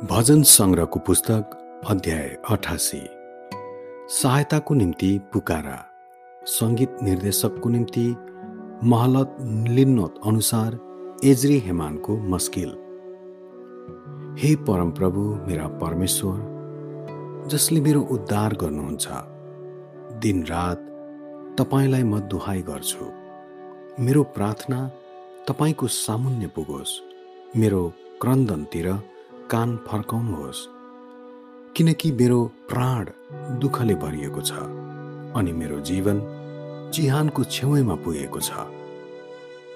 भजन सङ्ग्रहको पुस्तक अध्याय अठासी। सहायताको निम्ति पुकारा। सङ्गीत निर्देशकको निम्ति महलत लिन्नोत अनुसार एज्री हेमानको मस्किल। हे परमप्रभु मेरा परमेश्वर जसले मेरो उद्धार गर्नुहुन्छ दिनरात तपाईँलाई म दुहाई गर्छु। मेरो प्रार्थना तपाईँको सामुन्य पुगोस्। मेरो क्रन्दनतिर कान फर्काउनुहोस् किनकि मेरो प्राण दुःखले भरिएको छ अनि मेरो जीवन चिहानको छेउमा पुगेको छ।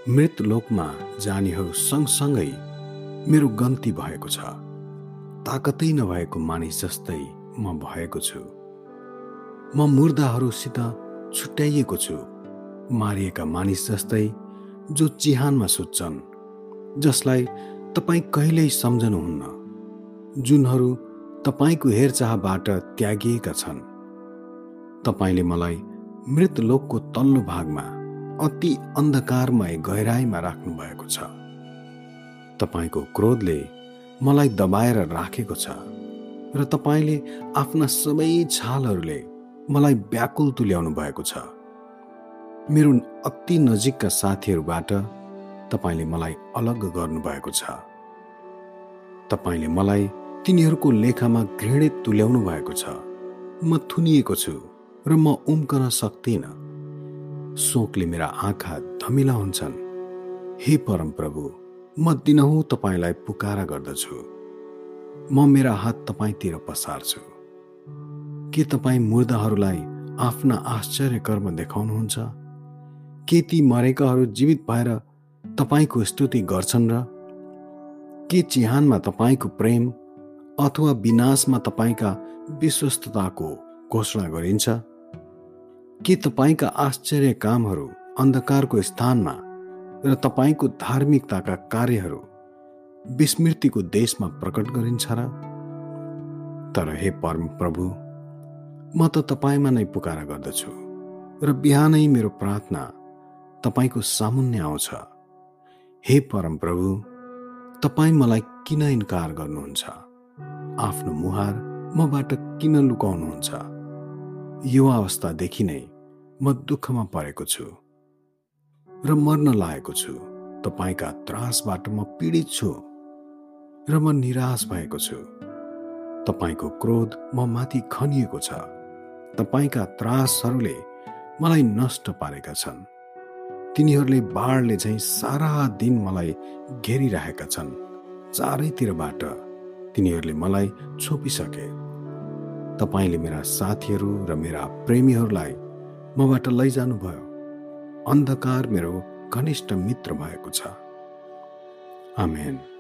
मृत लोकमा जानेहरू सँगसँगै मेरो गन्ती भएको छ। ताकतै नभएको मानिस जस्तै म भएको छु। म मुर्दाहरूसित छुट्याइएको छु। मारिएका मानिस जस्तै जो चिहानमा सुत्छन् जसलाई तपाईँ कहिल्यै सम्झनुहुन्न। जुनहरू तपाईँको हेरचाहबाट त्यागिएका छन्। तपाईँले मलाई मृत लोकको तल्लो भागमा अति अन्धकारमय गहिराईमा राख्नु भएको छ। तपाईँको क्रोधले मलाई दबाएर राखेको छ र तपाईँले आफ्ना सबै छालहरूले मलाई व्याकुल तुल्याउनु भएको छ। मेरो अति नजिकका साथीहरूबाट तपाईँले मलाई अलग गर्नुभएको छ। तपाईँले मलाई तिनीहरूको लेखामा घृणित तुल्याउनु भएको छ। म थुनिएको छु र म उम्कन सक्दिनँ। शोकले मेरा आँखा धमिला हुन्छन्। हे परमप्रभु म दिनहुँ तपाईँलाई पुकारा गर्दछु। म मेरा हात तपाईँतिर पसार्छु। के तपाईँ मुर्दाहरूलाई आफ्ना आश्चर्य कर्म देखाउनुहुन्छ? के ती मरेकाहरू जीवित भएर तपाईँको स्तुति गर्छन् र के चिहानमा तपाईँको प्रेम अथवा विनाशमा तपाईँका विश्वस्तताको घोषणा गरिन्छ? के तपाईँका आश्चर्य कामहरू अन्धकारको स्थानमा र तपाईँको धार्मिकताका कार्यहरू विस्मृतिको देशमा प्रकट गरिन्छ र? तर हे परम प्रभु म त तपाईँमा नै पुकारा गर्दछु र बिहानै मेरो प्रार्थना तपाईँको सामुन्य आउँछ। हे परम प्रभु तपाईँ मलाई किन इन्कार गर्नुहुन्छ? आफ्नो मुहार मबाट किन लुकाउनुहुन्छ? यो अवस्थादेखि नै म दुःखमा परेको छु र मर्न लागेको छु। तपाईँका त्रासबाट म पीडित छु र म निराश भएको छु। तपाईँको क्रोध म माथि खनिएको छ। तपाईँका त्रासहरूले मलाई नष्ट पारेका छन्। तिनीहरूले बाढले झैँ सारा दिन मलाई घेरिरहेका छन्। चारैतिरबाट तिनीहरूले मलाई छोपिसके। तपाईँले मेरा साथीहरू र मेरा प्रेमीहरूलाई मबाट लैजानुभयो। अन्धकार मेरो घनिष्ठ मित्र भएको छ। आमेन।